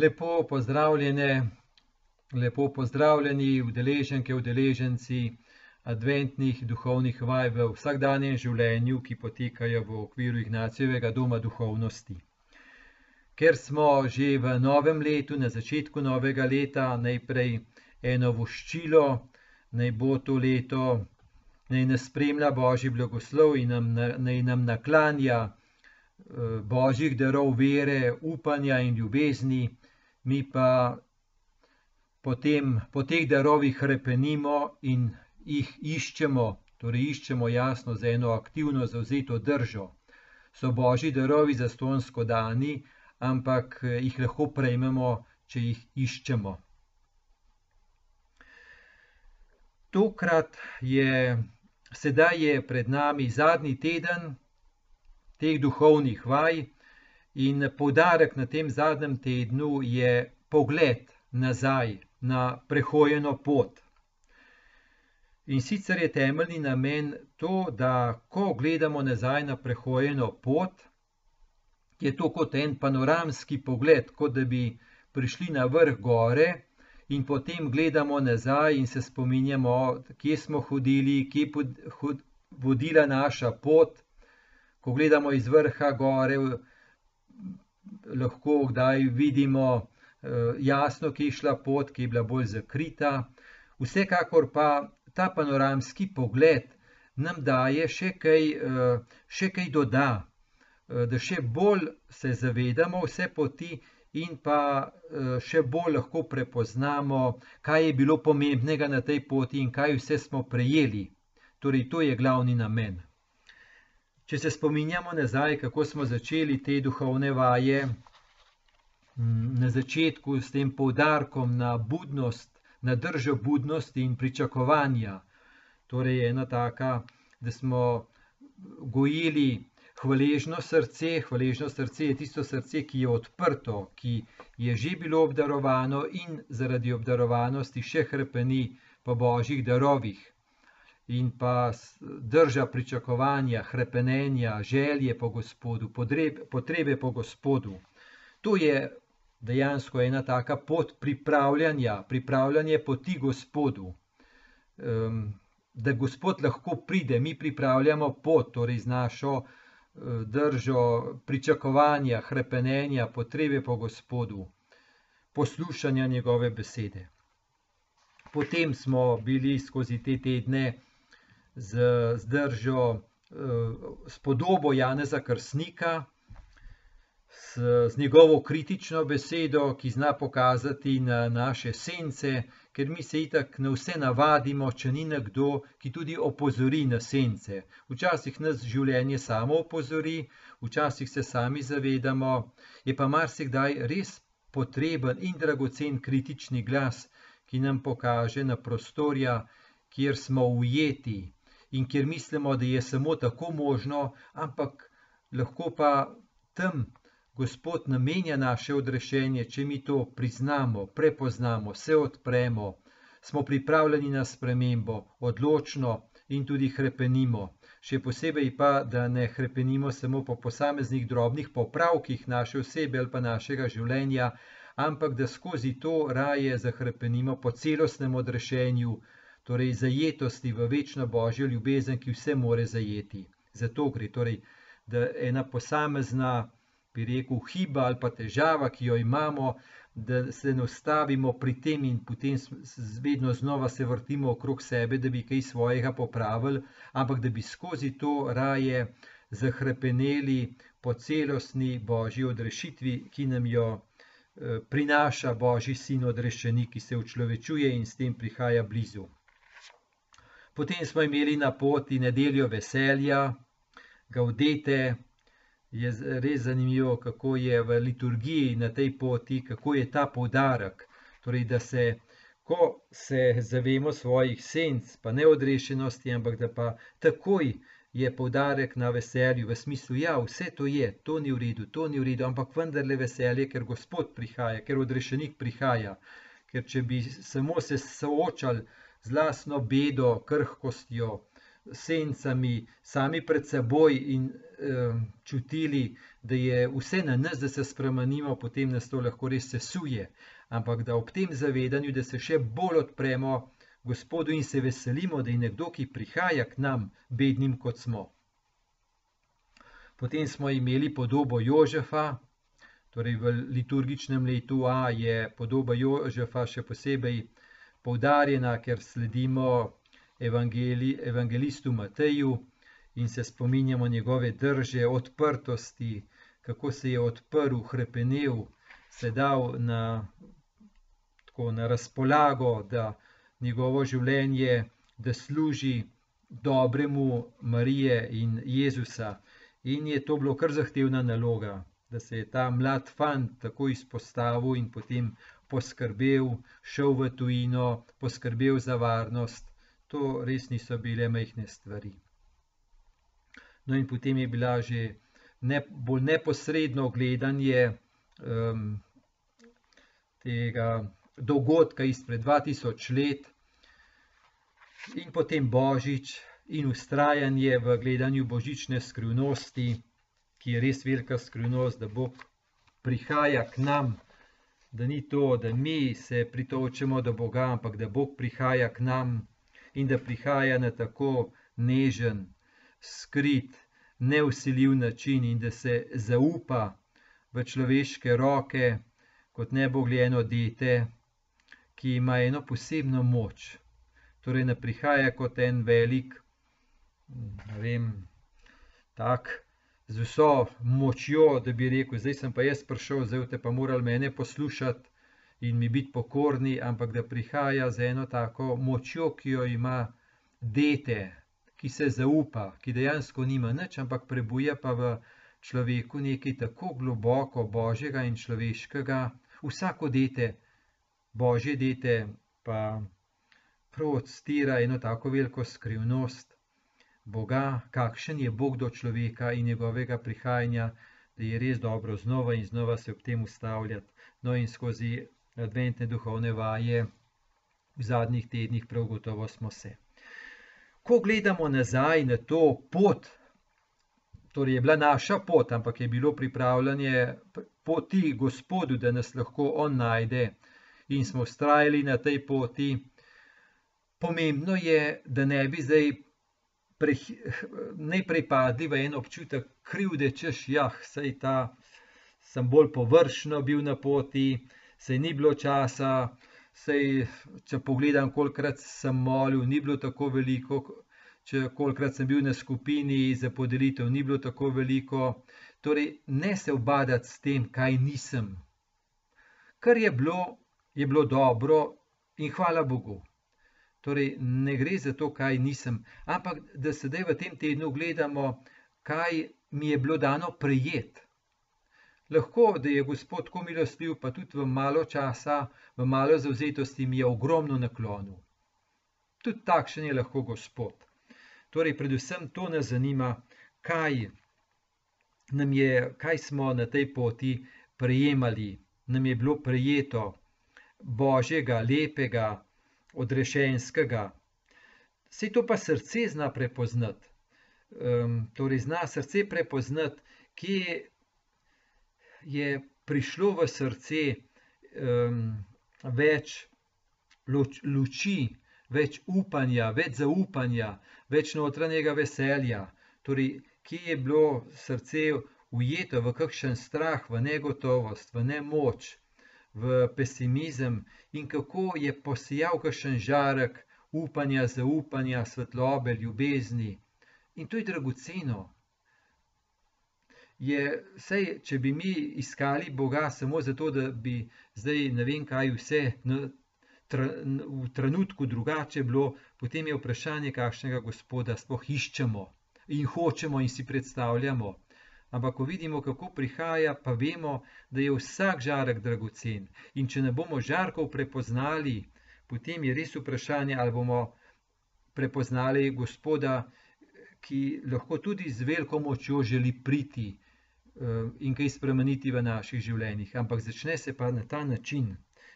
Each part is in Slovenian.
Lepo pozdravljene, lepo pozdravljeni udeleženke, udeleženci adventnih duhovnih vaj v vsakdanjem življenju, ki potekajo v okviru Ignacijevega doma duhovnosti. Ker smo že v novem letu, na začetku novega leta, najprej eno voščilo, naj bo to leto, naj nas spremlja Božji blagoslov in nam, naj nam naklanja Božjih darov vere, upanja in ljubezni, mi pa potem po teh darovih hrepenimo in jih iščemo, torej iščemo jasno z eno aktivno, zavzeto držo. So Božji darovi zastonjsko dani, ampak jih lahko prejmemo, če jih iščemo. Tokrat je, sedaj je pred nami zadnji teden teh duhovnih vaj in poudarek na tem zadnjem tednu je pogled nazaj na prehojeno pot. In sicer je temeljni namen to, da ko gledamo nazaj na prehojeno pot, je to kot en panoramski pogled, kot da bi prišli na vrh gore in potem gledamo nazaj in se spominjamo, kje smo hodili, kje je vodila naša pot. Ko gledamo iz vrha gore, lahko kdaj vidimo jasno, kje je šla pot, kje je bila bolj zakrita. Vsekakor pa ta panoramski pogled nam daje še kaj, še kaj doda, da še bolj se zavedamo vse poti in pa še bolj lahko prepoznamo, kaj je bilo pomembnega na tej poti in kaj vse smo prejeli. Torej, to je glavni namen. Če se spominjamo nazaj, kako smo začeli te duhovne vaje, na začetku s tem poudarkom na budnost, na držo budnosti in pričakovanja. Torej, ena taka, da smo gojili hvaležno srce, hvaležno srce je tisto srce, ki je odprto, ki je že bilo obdarovano in zaradi obdarovanosti še hrepeni po božjih darovih. In pa drža pričakovanja, hrepenenja, želje po Gospodu, potrebe po Gospodu. To je dejansko ena taka pot pripravljanja, pripravljanje poti Gospodu. Da Gospod lahko pride, mi pripravljamo pot, torej z našo držo pričakovanja, hrepenenja, potrebe po Gospodu, poslušanja njegove besede. Potem smo bili skozi te tedne z, z držo, s podobo Janeza Krstnika, s, z njegovo kritično besedo, ki zna pokazati na naše sence, ker mi se itak na vse navadimo, če ni nekdo, ki tudi opozori na sence. Včasih nas življenje samo opozori, včasih se sami zavedamo, je pa marsikdaj res potreben in dragocen kritični glas, ki nam pokaže na prostorja, kjer smo ujeti in kjer mislimo, da je samo tako možno, ampak lahko pa tam Gospod namenja naše odrešenje, če mi to priznamo, prepoznamo, se odpremo, smo pripravljeni na spremembo, odločno in tudi hrepenimo. Še posebej pa, da ne hrepenimo samo po posameznih drobnih popravkih naše osebe ali pa našega življenja, ampak da skozi to raje zahrepenimo po celostnem odrešenju, torej zajetosti v večno božjo ljubezen, ki vse more zajeti. Zato gre torej, da ena posamezna bi rekel, hiba ali pa težava, ki jo imamo, da se ne ustavimo pri tem in potem vedno znova se vrtimo okrog sebe, da bi kaj svojega popravili, ampak da bi skozi to raje zahrepeneli po celostni božji odrešitvi, ki nam jo prinaša božji sin odrešenik, ki se učlovečuje in s tem prihaja blizu. Potem smo imeli na poti nedeljo veselja, gaudete, je res zanimivo, kako je v liturgiji na tej poti, kako je ta poudarek. Torej, da se, ko se zavemo svojih senc, pa ne odrešenosti, ampak da pa takoj je poudarek na veselju, v smislu, ja, vse to je, to ni v redu, to ni v redu, ampak vendarle veselje, ker Gospod prihaja, ker odrešenik prihaja. Ker če bi samo se soočali z lastno bedo, krhkostjo, sencami, sami pred seboj in čutili, da je vse na nas, da se spremenimo, potem nas to lahko res sesuje. Ampak da ob tem zavedanju, da se še bolj odpremo Gospodu in se veselimo, da je nekdo, ki prihaja k nam, bednim kot smo. Potem smo imeli podobo Jožefa, torej v liturgičnem letu A je podoba Jožefa še posebej poudarjena, ker sledimo evangeli, evangelistu Mateju in se spominjamo njegove drže, odprtosti, kako se je odprl, hrepenel, se dal na, tako, na razpolago, da njegovo življenje, da služi dobremu Marije in Jezusa. In je to bilo kar zahtevna naloga, da se je ta mlad fant tako izpostavil in potem poskrbel, šel v tujino, poskrbel za varnost. To res niso bile majhne stvari. No, in potem je bila že ne, bolj neposredno gledanje um, tega dogodka izpred 2000 let, in potem božič, in ustrajanje v gledanju božične skrivnosti, ki je res velika skrivnost, da Bog prihaja k nam, da ni to, da mi se pritočemo do Boga, ampak da Bog prihaja k nam in da prihaja na tako nežen, skrit, neusiljiv način in da se zaupa v človeške roke kot nebogljeno dete ki ima eno posebno moč. Torej, ne prihaja kot en velik, ne vem, tak, z vso močjo, da bi rekel: Zdaj sem pa jaz prišel, zdaj te pa morali mene poslušati in mi biti pokorni, ampak da prihaja z eno tako močjo, ki jo ima dete, ki se zaupa, ki dejansko nima nič, ampak prebuja pa v človeku nekaj tako globoko božjega in človeškega, vsako dete božje dete pa prav odstira eno tako veliko skrivnost Boga, kakšen je Bog do človeka in njegovega prihajanja, da je res dobro znova in znova se ob tem ustavljati. No in skozi adventne duhovne vaje v zadnjih tednih prav gotovo smo se. Ko gledamo nazaj na to pot, torej je bila naša pot, ampak je bilo pripravljanje poti Gospodu, da nas lahko On najde, in smo ustrajali na tej poti. Pomembno je, da ne bi zdaj najprej padli v en občutek krivde, češ, jah, sej ta, sem bolj površno bil na poti, sej ni bilo časa, sej, če pogledam, kolikrat sem molil, ni bilo tako veliko, če kolikrat sem bil na skupini za podelitev, ni bilo tako veliko. Torej, ne se obadati s tem, kaj nisem. Kar je bilo, je bilo dobro in hvala Bogu. Torej, ne gre za to, kaj nisem, ampak da sedaj v tem tednu gledamo, kaj mi je bilo dano prejet. Lahko, da je Gospod tako milostljiv, pa tudi v malo časa, v malo zauzetosti mi je ogromno naklonil. Tudi takšen je lahko Gospod. Torej, predvsem to nas zanima, kaj, nam je, kaj smo na tej poti prejemali, nam je bilo prejeto, božjega, lepega, odrešenskega. Vse to pa srce zna prepoznati. Um, torej, zna srce prepoznati, kje je prišlo v srce um, več luč, luči, več upanja, več zaupanja, več notranjega veselja. Torej, kje je bilo srce ujeto v kakšen strah, v negotovost, v nemoč v pesimizem in kako je posijal kakšen žarek upanja, zaupanja, svetlobe, ljubezni. In to je dragoceno. Je, sej, če bi mi iskali Boga samo zato, da bi zdaj ne vem, kaj vse na, tra, v trenutku drugače bilo, potem je vprašanje, kakšnega Gospoda sploh iščemo in hočemo in si predstavljamo. Ampak, ko vidimo, kako prihaja, pa vemo, da je vsak žarek dragocen. In če ne bomo žarkov prepoznali, potem je res vprašanje, ali bomo prepoznali Gospoda, ki lahko tudi z veliko močjo želi priti eh, in kaj spremeniti v naših življenjih. Ampak začne se pa na ta način.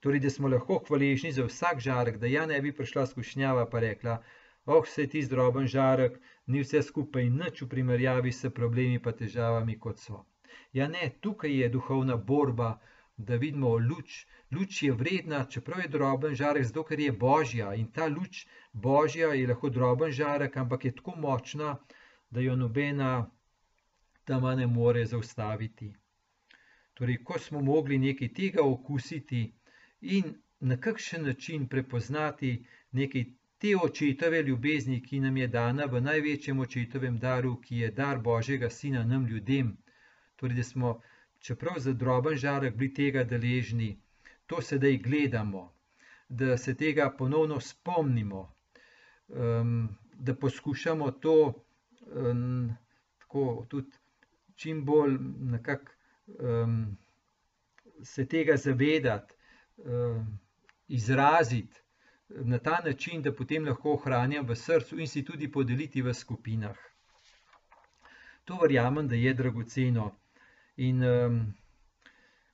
Torej, da smo lahko hvaležni za vsak žarek, da ja ne bi prišla skušnjava, pa rekla: oh, vse ti zdroben žarek, ni vse skupaj nič v primerjavi s problemi pa težavami, kot so. Ja, ne, tukaj je duhovna borba, da vidimo luč. Luč je vredna, čeprav je droben žarek, zato ker je božja in ta luč božja je lahko droben žarek, ampak je tako močna, da jo nobena tama ne more zaustaviti. Torej, ko smo mogli nekaj tega okusiti in na kakšen način prepoznati nekaj te očetove ljubezni, ki nam je dana v največjem očetovem daru, ki je dar Božjega Sina nam ljudem, torej, da smo, čeprav za droben žarek, bili tega deležni, to sedaj gledamo, da se tega ponovno spomnimo, um, da poskušamo to um, tako tudi čim bolj nekako um, se tega zavedati, um, izraziti na ta način, da potem lahko ohranjam v srcu in si tudi podeliti v skupinah. To verjamem, da je dragoceno. In um,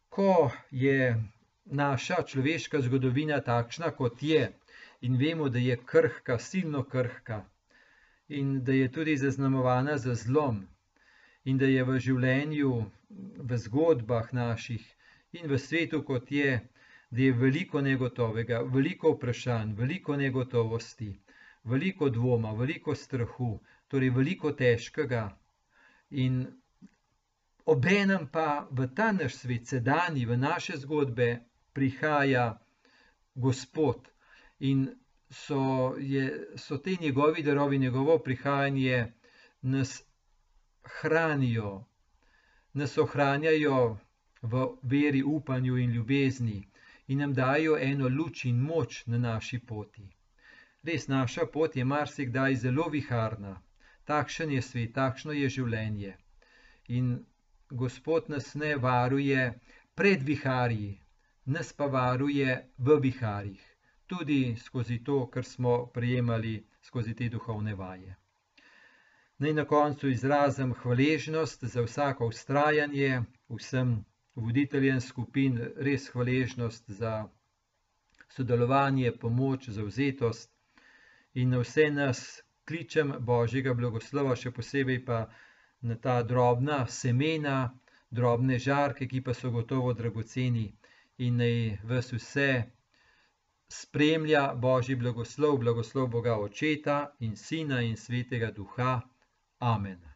ko je naša človeška zgodovina takšna, kot je, in vemo, da je krhka, silno krhka, in da je tudi zaznamovana za zlom, in da je v življenju, v zgodbah naših in v svetu, kot je, da je veliko negotovega, veliko vprašanj, veliko negotovosti, veliko dvoma, veliko strahu, torej veliko težkega. In obenem pa v ta naš svet, sedajni, v naše zgodbe, prihaja Gospod in so, je, so te njegovi darovi, njegovo prihajanje nas hranijo, nas ohranjajo v veri, upanju in ljubezni in nam dajo eno luč in moč na naši poti. Res, naša pot je marsikdaj zelo viharna, takšen je svet, takšno je življenje. In Gospod nas ne varuje pred viharji, nas pa varuje v viharjih, tudi skozi to, kar smo prejemali skozi te duhovne vaje. Naj na koncu izrazim hvaležnost za vsako ustrajanje, vsem voditeljem skupin, res hvaležnost za sodelovanje, pomoč, zauzetost in na vse nas kličem Božjega blagoslova, še posebej pa na ta drobna semena, drobne žarke, ki pa so gotovo dragoceni in naj vas vse spremlja Božji blagoslov, blagoslov Boga Očeta in Sina in Svetega Duha. Amen.